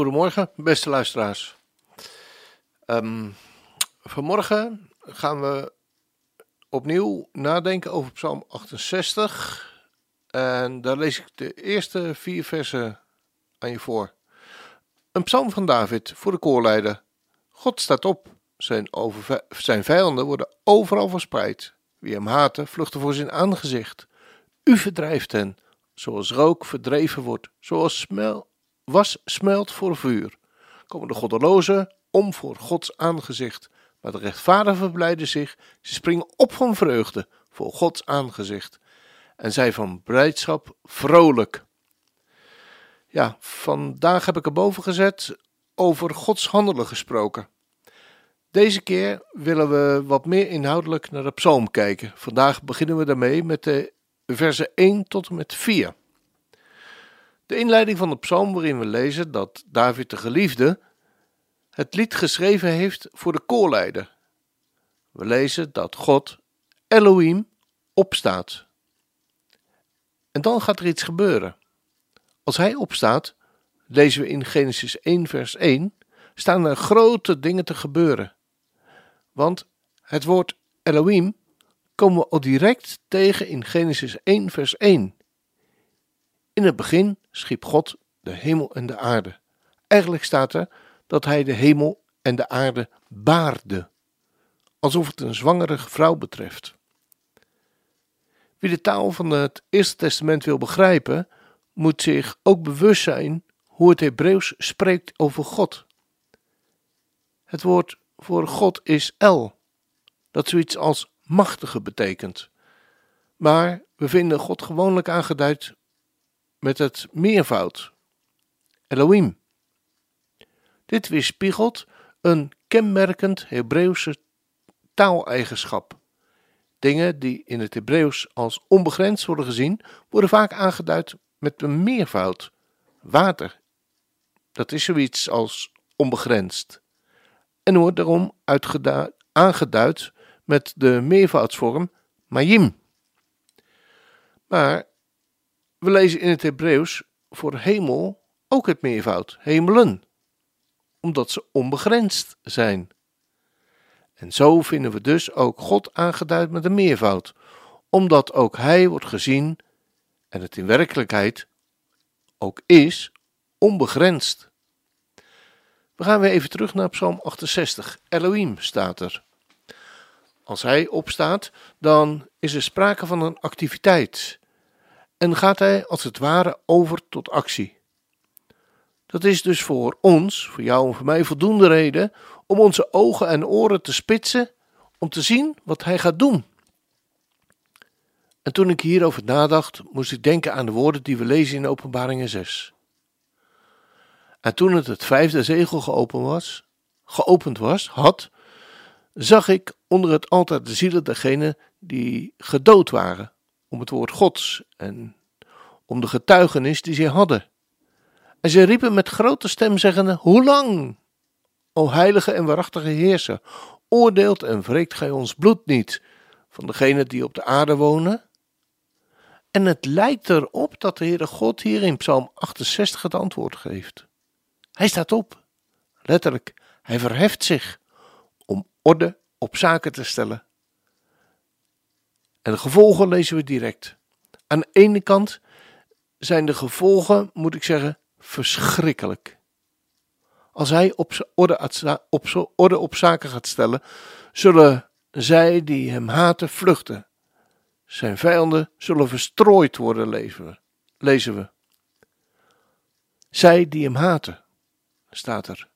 Goedemorgen, beste luisteraars. Um, vanmorgen gaan we opnieuw nadenken over Psalm 68. En daar lees ik de eerste vier versen aan je voor. Een psalm van David voor de koorleider. God staat op. Zijn, zijn vijanden worden overal verspreid. Wie hem haten, vluchten voor zijn aangezicht. U verdrijft hen, zoals rook verdreven wordt, zoals smel, was smelt voor vuur. Komen de goddelozen om voor Gods aangezicht. Maar de rechtvaardigen verblijden zich, ze springen op van vreugde voor Gods aangezicht. En zij van blijdschap vrolijk. Ja, vandaag heb ik erboven gezet over Gods handelen gesproken. Deze keer willen we wat meer inhoudelijk naar de psalm kijken. Vandaag beginnen we daarmee met de versen 1 tot en met 4. De inleiding van de psalm waarin we lezen dat David de geliefde het lied geschreven heeft voor de koorleider. We lezen dat God, Elohim, opstaat. En dan gaat er iets gebeuren. Als hij opstaat, lezen we in Genesis 1, vers 1, staan er grote dingen te gebeuren. Want het woord Elohim komen we al direct tegen in Genesis 1, vers 1. In het begin schiep God de hemel en de aarde. Eigenlijk staat er dat hij de hemel en de aarde baarde, alsof het een zwangere vrouw betreft. Wie de taal van het Eerste Testament wil begrijpen, moet zich ook bewust zijn hoe het Hebreeuws spreekt over God. Het woord voor God is El, dat zoiets als machtige betekent. Maar we vinden God gewoonlijk aangeduid met het meervoud, Elohim. Dit weerspiegelt een kenmerkend Hebreeuwse taaleigenschap. Dingen die in het Hebreeuws als onbegrensd worden gezien, worden vaak aangeduid met een meervoud. Water, dat is zoiets als onbegrensd. En wordt daarom aangeduid met de meervoudsvorm mayim. Maar we lezen in het Hebreeuws voor hemel ook het meervoud, hemelen omdat ze onbegrensd zijn. En zo vinden we dus ook God aangeduid met een meervoud, omdat ook Hij wordt gezien en het in werkelijkheid ook is onbegrensd. We gaan weer even terug naar Psalm 68. Elohim staat er. Als hij opstaat, dan is er sprake van een activiteit en gaat hij als het ware over tot actie. Dat is dus voor ons, voor jou en voor mij, voldoende reden om onze ogen en oren te spitsen om te zien wat hij gaat doen. En toen ik hierover nadacht, moest ik denken aan de woorden die we lezen in Openbaringen 6. En toen het het vijfde zegel geopend was, geopend was, had, zag ik onder het altaar de zielen dergenen die gedood waren om het woord Gods en om de getuigenis die zij hadden. En ze riepen met grote stem zeggende, hoe lang, o heilige en waarachtige heerser, oordeelt en wreekt gij ons bloed niet van degenen die op de aarde wonen? En het lijkt erop dat de Heere God hier in Psalm 68 het antwoord geeft. Hij staat op, letterlijk, hij verheft zich om orde op zaken te stellen. En de gevolgen lezen we direct. Aan de ene kant zijn de gevolgen, moet ik zeggen, verschrikkelijk. Als hij op orde, op, orde op zaken gaat stellen, zullen zij die hem haten vluchten. Zijn vijanden zullen verstrooid worden, lezen we. Zij die hem haten, staat er.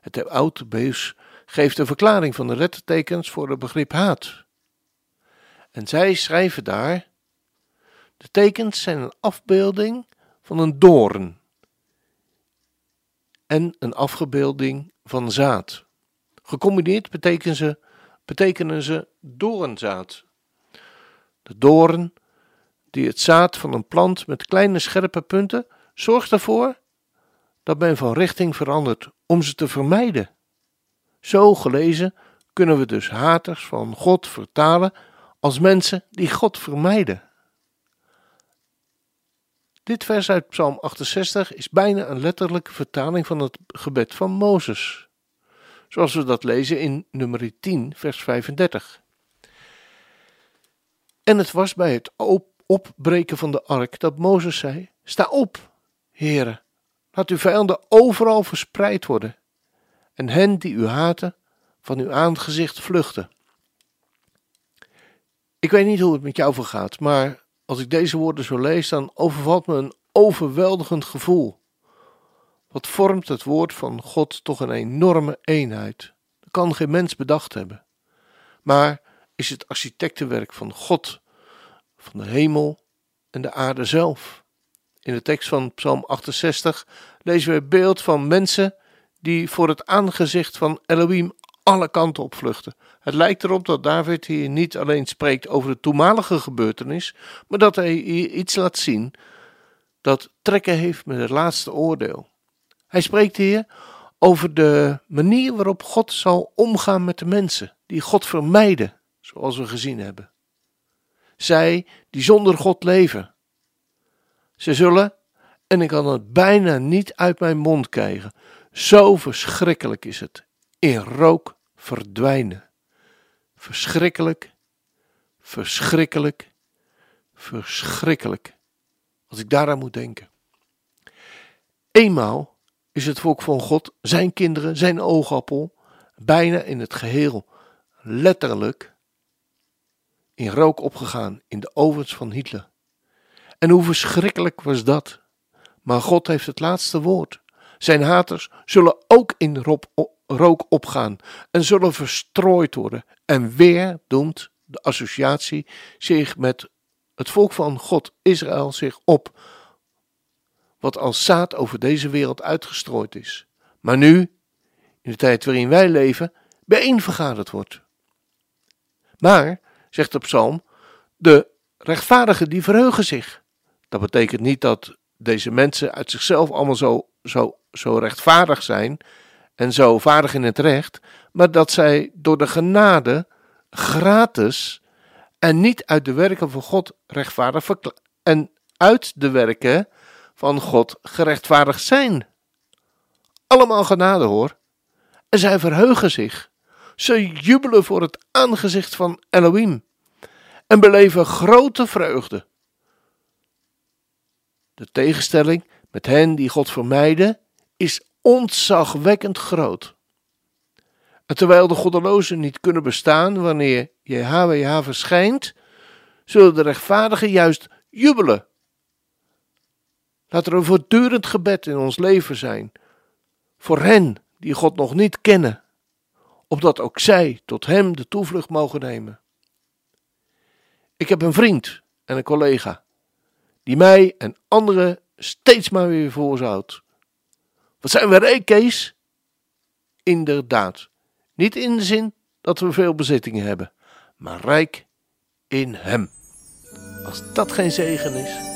Het oude Beus geeft een verklaring van de lettertekens voor het begrip haat. En zij schrijven daar De tekens zijn een afbeelding van een doorn en een afgebeelding van zaad. Gecombineerd betekenen ze, betekenen ze doornzaad. De doorn, die het zaad van een plant met kleine scherpe punten, zorgt ervoor dat men van richting verandert om ze te vermijden. Zo gelezen kunnen we dus haters van God vertalen als mensen die God vermijden. Dit vers uit Psalm 68 is bijna een letterlijke vertaling van het gebed van Mozes, zoals we dat lezen in nummer 10, vers 35. En het was bij het opbreken van de ark dat Mozes zei: Sta op, heren, laat uw vijanden overal verspreid worden, en hen die u haten, van uw aangezicht vluchten. Ik weet niet hoe het met jou vergaat, maar als ik deze woorden zo lees, dan overvalt me een overweldigend gevoel. Wat vormt het woord van God toch een enorme eenheid? Dat kan geen mens bedacht hebben. Maar is het architectenwerk van God, van de hemel en de aarde zelf. In de tekst van Psalm 68 lezen we het beeld van mensen die voor het aangezicht van Elohim alle kanten op vluchten. Het lijkt erop dat David hier niet alleen spreekt over de toenmalige gebeurtenis, maar dat hij hier iets laat zien dat trekken heeft met het laatste oordeel. Hij spreekt hier over de manier waarop God zal omgaan met de mensen die God vermijden, zoals we gezien hebben. Zij die zonder God leven. Ze zullen, en ik kan het bijna niet uit mijn mond krijgen, zo verschrikkelijk is het, in rook verdwijnen. Verschrikkelijk, verschrikkelijk, verschrikkelijk. Als ik daaraan moet denken. Eenmaal is het volk van God, zijn kinderen, zijn oogappel, bijna in het geheel, letterlijk, in rook opgegaan in de ovens van Hitler. En hoe verschrikkelijk was dat? Maar God heeft het laatste woord. Zijn haters zullen ook in rook opgaan en zullen verstrooid worden. En weer doemt de associatie zich met het volk van God, Israël, zich op. Wat als zaad over deze wereld uitgestrooid is. Maar nu, in de tijd waarin wij leven, bijeenvergaderd wordt. Maar, zegt de psalm, de rechtvaardigen die verheugen zich. Dat betekent niet dat deze mensen uit zichzelf allemaal zo, zo, zo rechtvaardig zijn en zo vaardig in het recht, maar dat zij door de genade gratis en niet uit de werken van God rechtvaardig en uit de werken van God gerechtvaardigd zijn. Allemaal genade hoor. En zij verheugen zich. Ze jubelen voor het aangezicht van Elohim en beleven grote vreugde. De tegenstelling met hen die God vermijden is ontzagwekkend groot. En terwijl de goddelozen niet kunnen bestaan wanneer JHWH verschijnt, zullen de rechtvaardigen juist jubelen. Laat er een voortdurend gebed in ons leven zijn voor hen die God nog niet kennen, opdat ook zij tot Hem de toevlucht mogen nemen. Ik heb een vriend en een collega die mij en anderen steeds maar weer voorzoudt. Wat zijn we rijk, Kees? Inderdaad. Niet in de zin dat we veel bezittingen hebben, maar rijk in Hem. Als dat geen zegen is.